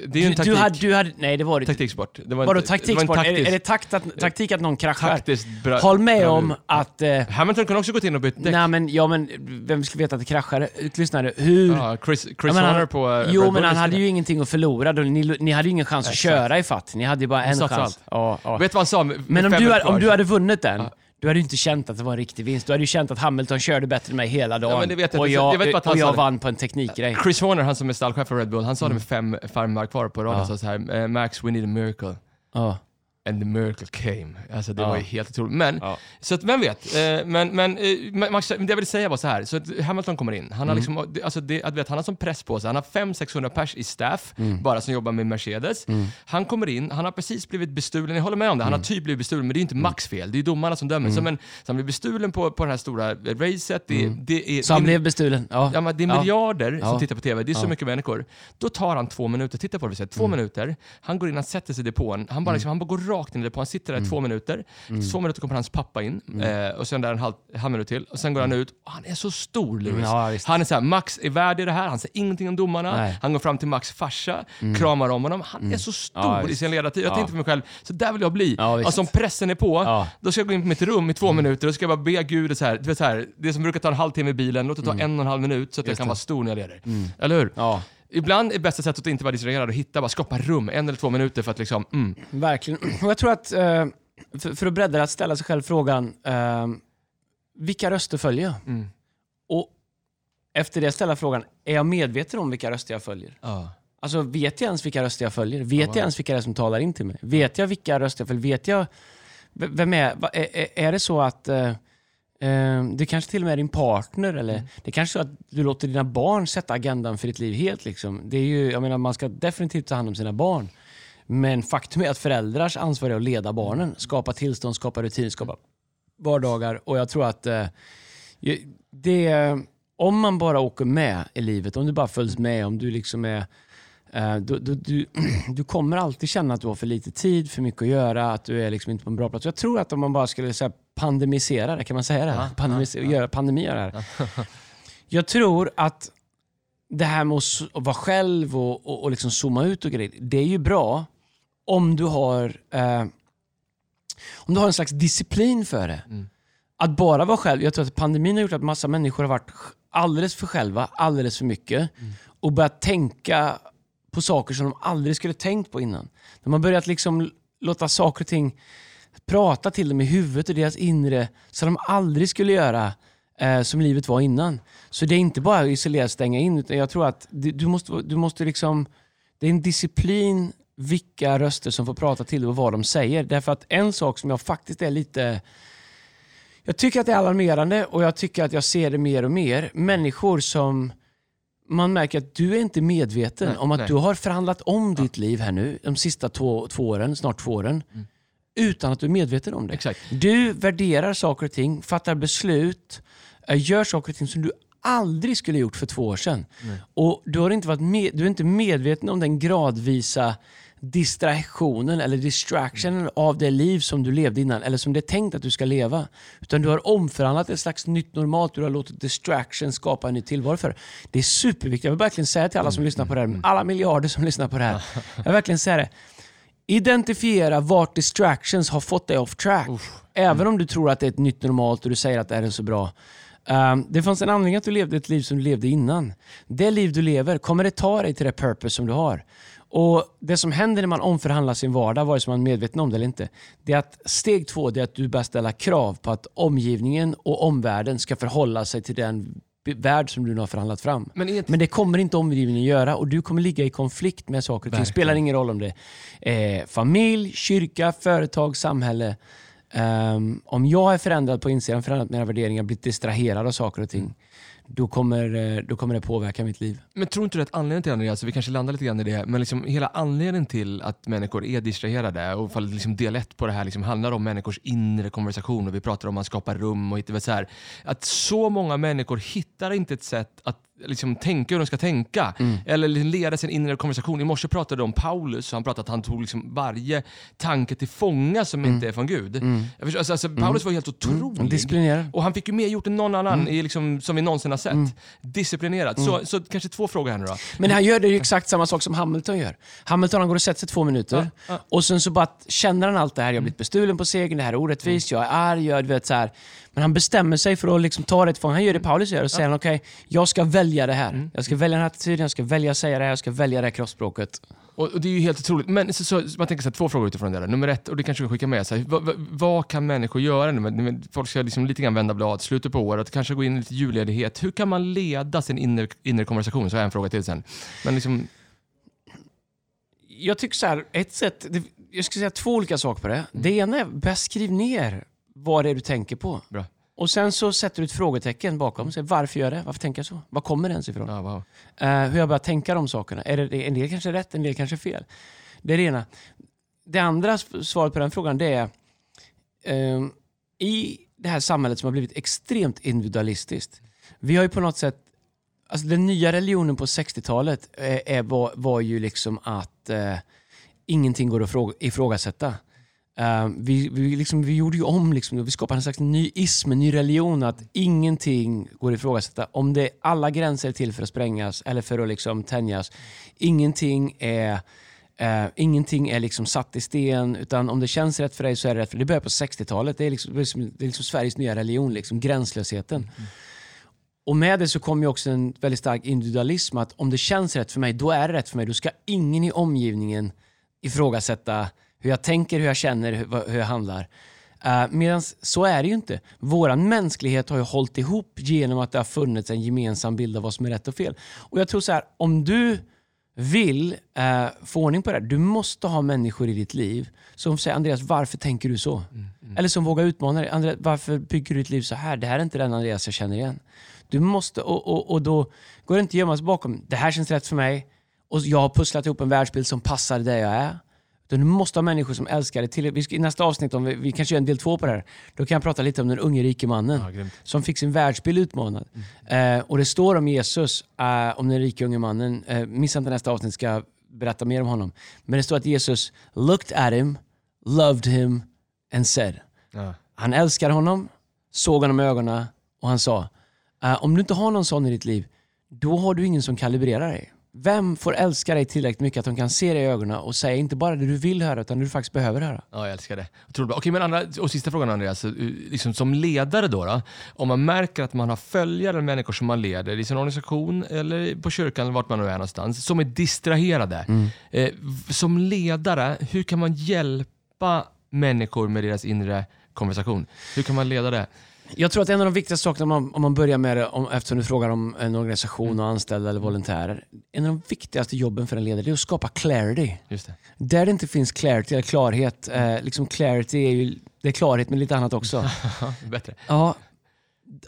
det är ju en taktik. Du, hade. Nej, det var det. Taktiksport. Det var Vadå det var en taktiksport? Är, är det takt att, taktik att någon kraschar? taktiskt bra... Håll med bra om move. att... Eh, Hamilton kunde också gått in och bytt däck. nej men, ja men, vem ska veta att det kraschade? Lyssna nu, hur... Ja, Chris, Chris Ja, men han- Horner på eh, Red Jo, Bull men han hade ju ingenting att förlora. Då, ni, ni hade ju ingen chans att Exakt. köra i fatt. Ni hade ju bara en satsade chans. Ja, ja. Vet du vad han sa? med- med Men om fem du, minuter hade, om kvar? du hade vunnit den. Du hade ju inte känt att det var en riktig vinst. Du hade ju känt att Hamilton körde bättre än mig hela dagen. vet jag och jag, Jag och jag vann på en teknikgrej. Chris Horner, han som är stallchef för Red Bull, han sa det med fem farmar kvar på raden, Ja. sa så här, eh, Max, we need a miracle. Ja. And the miracle came. Alltså det Ja. var ju helt otroligt. Men, Ja. så att vem vet. Eh, men, men eh, Max, det jag ville säga var så här. Så att Hamilton kommer in. Han har liksom, alltså det, att vet, han har som press på sig. Han har 500-600 pers i staff, bara som jobbar med Mercedes. Han kommer in, han har precis blivit bestulen. Jag håller med om det, han har typ blivit bestulen, men det är inte Max fel. Det är domarna som dömer. Så, men, så han blir bestulen på, på det här stora racet. Det, det är, Så han blev bestulen? Ja. Ja, men det är Ja. miljarder Ja. som tittar på TV, det är så mycket människor. Då tar han två minuter, titta på det vi säger, två minuter. Han går in, han sätter sig i depån, han bara, liksom, han bara går rakt in i depån, han sitter där i två minuter. Två minuter kommer hans pappa in, eh, och sen där en halv, halv minut till. Och sen går han ut, och han är så stor Lewis. Ja, han är så här, Max är värd i det här, han säger ingenting om domarna. Nej. Han går fram till Max farsa, kramar om honom. Han är så stor Ja, i sin ledartid. Jag Ja. tänkte för mig själv, så där vill jag bli. Ja, alltså om pressen är på, då ska jag gå in på mitt rum i två minuter och ska jag bara be Gud, så här, du vet, så här, det som brukar ta en halvtimme i bilen, låt det ta en och en halv minut så att jag kan det. vara stor när jag leder. Eller hur? Ibland är bästa sättet att inte vara distraherad och hitta, bara skapa rum, en eller två minuter för att liksom, mm. Verkligen. Och jag tror att, eh, för, för att bredda det, att ställa sig själv frågan, eh, vilka röster följer jag? Mm. Och efter det ställa frågan, är jag medveten om vilka röster jag följer? Ja. Alltså vet jag ens vilka röster jag följer? Vet Ja, jag ens vilka det är som talar in till mig? Vet jag vilka röster jag följer? Vet jag... Vem är... Är, är- är det så att... eh, eh, det kanske till och med är din partner eller Mm. det kanske är så att du låter dina barn sätta agendan för ditt liv helt. Liksom. Det är ju, jag menar, man ska definitivt ta hand om sina barn. Men faktum är att föräldrars ansvar är att leda barnen. Skapa tillstånd, skapa rutiner, skapa vardagar. Och jag tror att eh, det, om man bara åker med i livet, om du bara följs med, om du liksom är eh, du, du, du, du kommer alltid känna att du har för lite tid, för mycket att göra, att du är liksom inte på en bra plats. Jag tror att om man bara skulle så här, pandemisera det, kan man säga det? Ja, Pandemis- ja, ja. Göra pandemi av det här. Jag tror att det här med att vara själv och, och, och liksom zooma ut och grejer, det är ju bra om du har eh, om du har en slags disciplin för det. Mm. Att bara vara själv. Jag tror att pandemin har gjort att massa människor har varit alldeles för själva, alldeles för mycket och börjat tänka på saker som de aldrig skulle tänkt på innan. De har börjat liksom låta saker och ting prata till dem i huvudet och deras inre som de aldrig skulle göra eh, som livet var innan. Så det är inte bara att isolera stänga in, utan jag tror att du, du måste, du måste liksom... Det är en disciplin vilka röster som får prata till dig och vad de säger. Därför att en sak som jag faktiskt är lite... Jag tycker att det är alarmerande och jag tycker att jag ser det mer och mer. Människor som man märker att du är inte medveten Nej, om att nej. du har förhandlat om ditt liv här nu, de sista två, två åren, snart två åren, utan att du är medveten om det. Exakt. Du värderar saker och ting, fattar beslut, eh, gör saker och ting som du aldrig skulle gjort för två år sedan. Och du, har inte varit med, du är inte medveten om den gradvisa distraktionen eller distractionen av det liv som du levde innan eller som det är tänkt att du ska leva. Utan du har omförhandlat ett slags nytt normalt, du har låtit distraction skapa en ny tillvaro för. Det är superviktigt. Jag vill verkligen säga till alla som lyssnar på det här, alla miljarder som lyssnar på det här. Jag vill verkligen säga det. Identifiera vart distractions har fått dig off track. Även om du tror att det är ett nytt normalt och du säger att det här är så bra. Um, det fanns en anledning att du levde ett liv som du levde innan. Det liv du lever, kommer det ta dig till det purpose som du har? Och Det som händer när man omförhandlar sin vardag, vare sig man är medveten om det eller inte, det är att steg två är att du börjar ställa krav på att omgivningen och omvärlden ska förhålla sig till den värld som du nu har förhandlat fram. Men inte- Men det kommer inte omgivningen göra och du kommer ligga i konflikt med saker och ting. Det spelar ingen roll om det är familj, kyrka, företag, samhälle. Ehm, om jag är förändrad på insidan, förändrat mina värderingar, blivit distraherad av saker och ting, då kommer, eh, då kommer det påverka mitt liv. Men tror inte du att anledningen till det, alltså vi kanske landar lite grann i det, men liksom hela anledningen till att människor är distraherade och ifall liksom del ett på det här liksom handlar om människors inre konversation och vi pratar om att skapa rum och inte så här, att så många människor hittar inte ett sätt att liksom tänka hur de ska tänka eller liksom leda sin inre konversation. I morse pratade de om Paulus och han pratade att han tog liksom varje tanke till fånga som inte är från Gud. Jag förstår, alltså, alltså, Paulus var helt otrolig. Disciplinerad. Och han fick ju mer gjort än någon annan Mm. i liksom, som vi någonsin har sett. Disciplinerad. Så, så kanske två frågor här nu då. Men han gör det ju exakt samma sak som Hamilton gör. Hamilton han går och sätter sig två minuter Ja, ja. och sen så bara känner han allt det här. Jag har blivit bestulen på segern, det här är orättvist, jag är arg, jag, vet, så här. Men han bestämmer sig för att liksom ta det ifrån. Han gör det Paulus gör och säger han, okej, jag ska välja det här. Jag ska välja den här attityden, jag ska välja att säga det här, jag ska välja det här kroppsspråket. Och, det är ju helt otroligt. Men så, så, man tänker så här, två frågor utifrån det där. Nummer ett, och det kanske vi skickar med, så här, vad, vad, kan människor göra nu? Folk ska liksom lite grann vända blad, slutet på året, kanske gå in i lite julledighet. Hur kan man leda sin inre, inre konversation? Så har jag en fråga till sen. Men liksom, jag tycker så här, ett sätt, jag ska säga två olika saker på det. Det ena är, beskriv ner vad det är du tänker på. Bra. Och sen så sätter du ett frågetecken bakom. och säger, Varför gör jag det? Varför tänker jag så? Var kommer det ens ifrån? Ja, wow. Eh, hur jag börjar tänka de sakerna. Är det, en del kanske är rätt, en del kanske är fel. Det är det ena. Det andra svaret på den frågan det är ehm, i det här samhället som har blivit extremt individualistiskt. Vi har ju på något sätt, alltså den nya religionen på 60-talet eh, är, var, var ju liksom att eh, ingenting går att fråga, ifrågasätta. Eh, vi, vi, liksom, vi gjorde ju om, liksom, vi skapade en slags ny ism, en ny religion, att ingenting går att ifrågasätta. Om det, alla gränser är till för att sprängas eller för att liksom tänjas. Ingenting är, eh, ingenting är liksom satt i sten, utan om det känns rätt för dig så är det rätt för dig. Det började på 60-talet, det är liksom, det är liksom, Sveriges nya religion, liksom, gränslösheten. Och med det så kom ju också en väldigt stark individualism, att om det känns rätt för mig, då är det rätt för mig. Då ska ingen i omgivningen ifrågasätta hur jag tänker, hur jag känner, hur, hur jag handlar. Uh, Medan så är det ju inte. Våran mänsklighet har ju hållit ihop genom att det har funnits en gemensam bild av vad som är rätt och fel. Och jag tror så här, om du vill uh, få ordning på det här, du måste ha människor i ditt liv som säger Andreas, varför tänker du så? Eller som vågar utmana dig. Andreas, varför bygger du ditt liv så här? Det här är inte den Andreas jag känner igen. Du måste, och, och, och då går det inte att gömma sig bakom, det här känns rätt för mig och jag har pusslat ihop en världsbild som passar där jag är. Du måste ha människor som älskar dig. Till, vi ska, I nästa avsnitt, om vi, vi kanske gör en del två på det här, då kan jag prata lite om den unge rike mannen Ja, som fick sin världsbild utmanad. Eh, och det står om Jesus, eh, om den rike unge mannen. Eh, missa inte nästa avsnitt, ska jag berätta mer om honom. Men det står att Jesus looked at him, loved him and said. Ja. Han älskar honom, såg honom i ögonen och han sa, eh, om du inte har någon sån i ditt liv, då har du ingen som kalibrerar dig. Vem får älska dig tillräckligt mycket att de kan se dig i ögonen och säga inte bara det du vill höra, utan det du faktiskt behöver höra? Ja, jag älskar det. Otroligt bra. Okej, men andra, och sista frågan Andreas. Eh, Liksom som ledare då, då, om man märker att man har följare, människor som man leder i sin organisation eller på kyrkan eller vart man nu är någonstans, som är distraherade. Eh, v- som ledare, hur kan man hjälpa människor med deras inre konversation? Hur kan man leda det? Jag tror att en av de viktigaste sakerna, om man, om man börjar med det, om, eftersom du frågar om en organisation och anställda eller volontärer. En av de viktigaste jobben för en ledare är att skapa clarity. Just det. Där det inte finns clarity eller klarhet, eh, liksom clarity är ju det är klarhet med lite annat också. Bättre. Ja,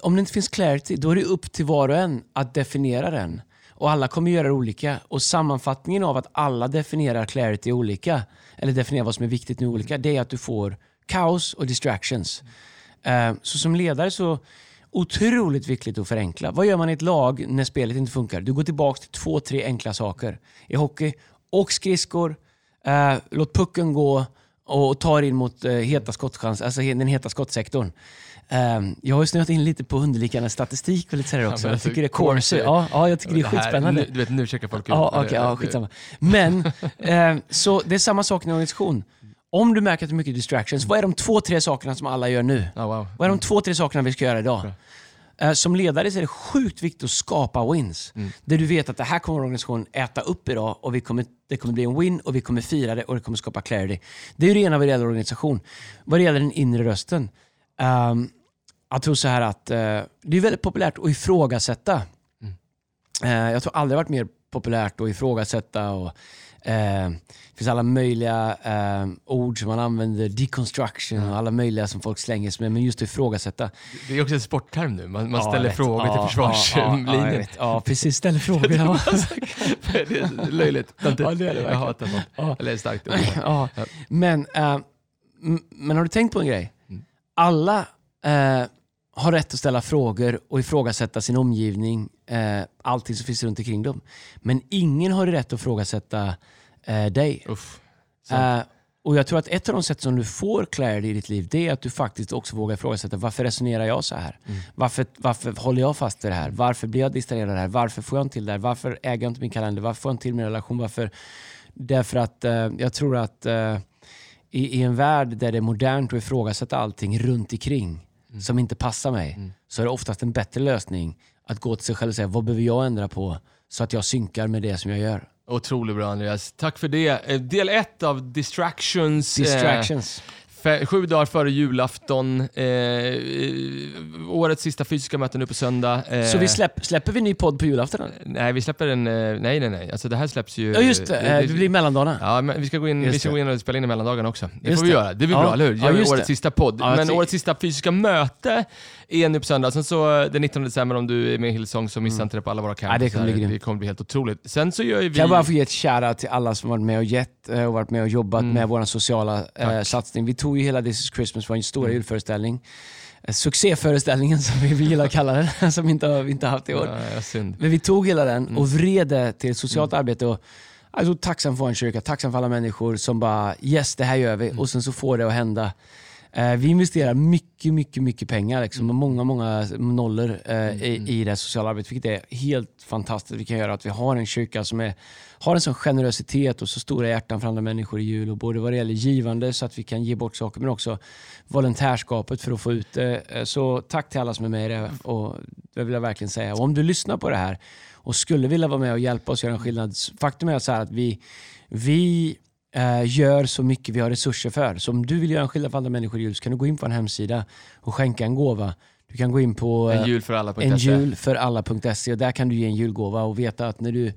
om det inte finns clarity, då är det upp till var och en att definiera den. Och alla kommer göra det olika. Och sammanfattningen av att alla definierar clarity olika, eller definierar vad som är viktigt nu olika, det är att du får kaos och distractions. Eh, Så som ledare så otroligt viktigt att förenkla. Vad gör man i ett lag när spelet inte funkar? Du går tillbaka till två, tre enkla saker. I hockey, åk skridskor, eh, låt pucken gå och ta dig in mot eh, heta skottchans, alltså den heta skottsektorn. Um, jag har snöat in lite på underliggande statistik och lite sådär också. men jag alltså, tycker det är Corsi-. Ja, ja, jag tycker det är här- skitspännande. Nu, du vet, nu checkar folk ut. Ja, okej, ja, skitsamma. Men, eh, så det är samma sak i en organisation. Om du märker att det är mycket distractions, vad är de två, tre sakerna som alla gör nu? Ja, wow. Vad är de två, tre sakerna vi ska göra idag? Eh, Som ledare så är det sjukt viktigt att skapa wins. Där du vet att det här kommer organisationen äta upp idag och vi kommer, det kommer bli en win och vi kommer fira det och det kommer skapa clarity. Det är ju det ena vad det gäller organisation. Vad det gäller den inre rösten. ehm, jag tror så här att eh, det är väldigt populärt att ifrågasätta. Eh, jag tror aldrig varit mer populärt att ifrågasätta. Och, eh, det finns alla möjliga eh, ord som man använder, deconstruction och alla möjliga som folk slänger sig med. Men just att ifrågasätta. Det är också en sportterm nu. Man, man Ja, ställer frågor Ja, till försvarslinjen. Ja, ja, precis. Ställer frågor. Det är löjligt. Det är det Jag hatar sånt. Ja. Eller starkt. Ja. Men, eh, men har du tänkt på en grej? Mm. Alla eh, har rätt att ställa frågor och ifrågasätta sin omgivning, eh, allting som finns runt omkring dem. Men ingen har rätt att ifrågasätta eh, dig. Uff. Eh, och jag tror att ett av de sätt som du får clarity i ditt liv, det är att du faktiskt också vågar ifrågasätta varför resonerar jag så här? Varför, varför håller jag fast vid det här? Varför blir jag distraherad av det här? Varför får jag inte till det här? Varför äger jag inte min kalender? Varför får jag inte till min relation? Varför? Därför att eh, jag tror att eh, i, i en värld där det är modernt att ifrågasätta allting runt omkring som inte passar mig, så är det oftast en bättre lösning att gå till sig själv och säga vad behöver jag ändra på så att jag synkar med det som jag gör. Otroligt bra Andreas. Tack för det. Eh, Del ett av Distractions. eh, Distractions. Fe- sju dagar före julafton. Eh, årets sista fysiska möte nu på söndag. Eh, Så vi släpp, släpper vi ny podd på julafton? eller? Nej, vi släpper en... eh, Nej, nej, nej. Alltså det här släpps ju... Ja just det, eh, det blir mellandagarna. Ja, men vi ska gå in, Just vi ska det. gå in och spela in i mellandagarna också. Det Just får vi det. göra. Det blir Ja. bra, eller hur? Ja, Gör just årets det. sista podd. Ja, men årets sista fysiska möte är nu på söndag. Sen så eh, den 19 december om du är med i Hillsong så missa inte det på alla våra Ja, campus. det kommer bli det kommer bli helt otroligt. Sen så gör vi... Kan jag bara få ge ett shoutout till alla som varit med och gett eh, och varit med och jobbat Mm. med vår sociala eh, satsning. Vi tog ju hela This is Christmas, vår stora Mm. julföreställning. Eh, Succéföreställningen som vi gillar att kalla den, som inte har, vi inte har haft i år. Ja. Men vi tog hela den Mm. och vred det till socialt arbete. Och, alltså, tacksam för en kyrka, tacksam för alla människor som bara yes, det här gör vi. Mm. Och sen så får det att hända. Eh, vi investerar mycket, mycket, mycket pengar. Liksom, och många, många nollor eh, i, i det sociala arbetet. Vilket är helt fantastiskt. Vi kan göra att vi har en kyrka som är, har en sån generositet och så stora hjärtan för andra människor i jul. Och både vad det gäller givande så att vi kan ge bort saker men också volontärskapet för att få ut det. Eh, Så tack till alla som är med i det. Och det vill jag verkligen säga. Och om du lyssnar på det här och skulle vilja vara med och hjälpa oss göra en skillnad. Faktum är så att vi, vi eh, gör så mycket vi har resurser för. Så om du vill göra en skillnad för andra människor i jul så kan du gå in på en hemsida och skänka en gåva. Du kan gå in på En eh, jul för alla. en jul för alla.se och där kan du ge en julgåva och veta att när du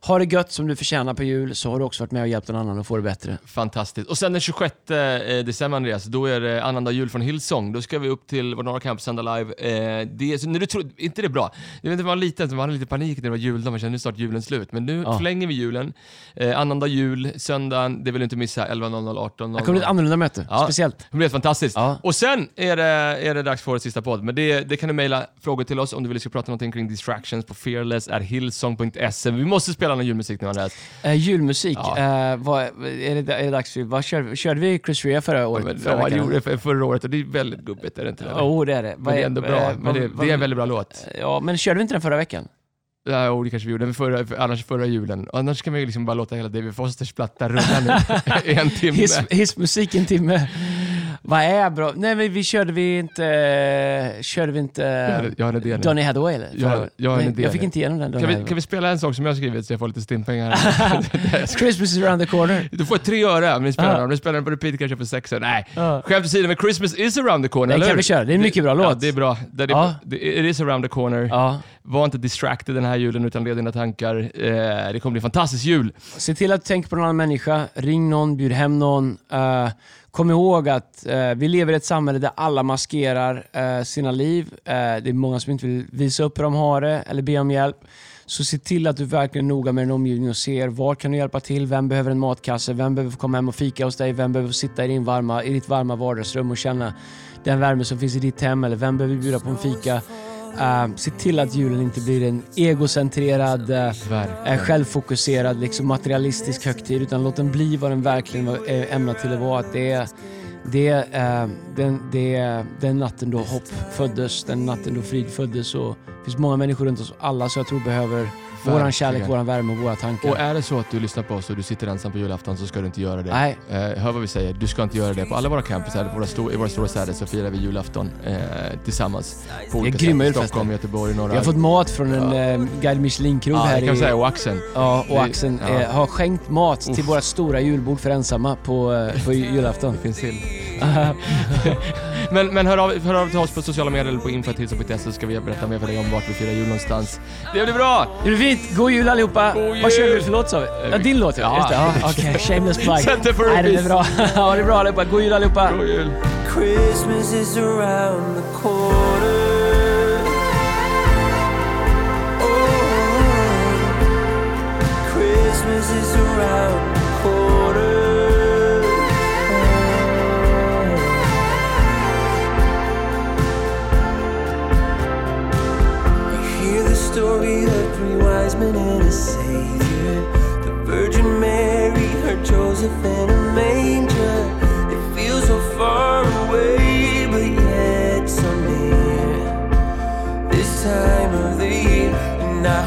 har det gött som du förtjänar på jul så har du också varit med och hjälpt någon annan att få det bättre. Fantastiskt. Och sen den 26 eh, december Andreas, då är det annandag jul från Hillsong. Då ska vi upp till vår norra campus sända live. Eh, det är, när du tror, inte det är bra? Jag vet inte, man var liten, man hade lite panik när det var juldag, man kände nu snart julen slut. Men nu Ja. förlänger vi julen. Eh, annandag jul, söndagen, det vill du inte missa, 11.00, 18.00. Det kommer bli ett annorlunda möte, Ja. speciellt. Det blir helt fantastiskt. Ja. Och sen är det, är det dags för årets sista podd. Men det, det kan du mejla frågor till oss om du vill vi ska prata någonting kring distractions på fearless.hillsong.se. Vi måste spela någon julmusik nu Andreas. Eh, julmusik, Ja. eh, vad, är, det, är det dags för, vad körde, körde vi Chris Rea förra året? Förra ja, det gjorde för, förra året och det är väldigt gubbigt, är det inte det? Jo, oh, det är det. Men det är ändå bra. Men det, det är en väldigt bra låt. Ja, men körde vi inte den förra veckan? Ja, oh, det kanske vi gjorde, men förra, för, annars förra julen. Annars kan vi ju liksom bara låta hela David Fosters platta rulla nu i en timme. Hiss, hissmusik en timme. Vad är bra? Nej men vi körde vi inte... Körde vi inte... jag har en idé nu. Donny Hathaway eller? Jag har- jag har en idé Jag fick nu. inte igenom den. Donny Kan vi, kan vi spela en sång som jag har skrivit så jag får lite stimpengar? Christmas is around the corner. du får tre öre om ni spelar Ja. den. Om ni spelar den på repeat kanske får sex öre. Nej, Ja. skämt åsido, men Christmas is around the corner, Den eller kan hur? vi köra. Det är en mycket bra Ja, låt. det är bra. Det är, Ja. det, it is around the corner. Ja. Var inte distracted den här julen utan led dina tankar. Eh, det kommer bli en fantastisk jul. Se till att du tänker på någon annan människa. Ring någon, bjud hem någon. Eh, kom ihåg att eh, vi lever i ett samhälle där alla maskerar eh, sina liv. Eh, det är många som inte vill visa upp hur de har det eller be om hjälp. Så se till att du verkligen är noga med din omgivning och ser var kan du hjälpa till? Vem behöver en matkasse? Vem behöver komma hem och fika hos dig? Vem behöver få sitta i, din varma, i ditt varma vardagsrum och känna den värme som finns i ditt hem? Eller vem behöver bjuda på en fika? Eh, se till att julen inte blir en egocentrerad, eh, eh, självfokuserad, liksom materialistisk högtid. Utan låt den bli vad den verkligen är ämnad till att vara. Att det är, det, eh, den, det den natten då hopp föddes, den natten då frid föddes. Och det finns många människor runt oss alla som jag tror behöver våran kärlek, våran värme och våra tankar. Och är det så att du lyssnar på oss och du sitter ensam på julafton så ska du inte göra det. Nej. Eh, hör vad vi säger, du ska inte göra det. På alla våra campus här, våra sto- i våra stora städer så firar vi julafton eh, tillsammans. På olika grymma sätt. julfester. Stockholm, Göteborg, några... Vi har fått mat från en Ja. eh, Guide Michelin-krog ja, här det kan i... säga, och Axeln. Ja, och Det- Axeln ja. eh, har skänkt mat till Uff. våra stora julbord för ensamma på, eh, på julafton. Det finns till. men men hör, av, hör av till oss på sociala medier eller på info.hillsong.se så ska vi berätta mer för dig om vart vi firar jul någonstans. Det blir bra! Det blir fint. God jul allihopa. God jul. Vad kör vi för låt sa vi? Ja, din låt ja. Just det. Ja, Okej, shameless plug. Sätt det på Nej, det repeat. bra. Ja, det bra allihopa. God jul allihopa. God jul! Christmas is around the corner. Oh, Christmas is around story of three wise men and a savior. The Virgin Mary, her Joseph, and a manger. It feels so far away, but yet so near. This time of the year, and I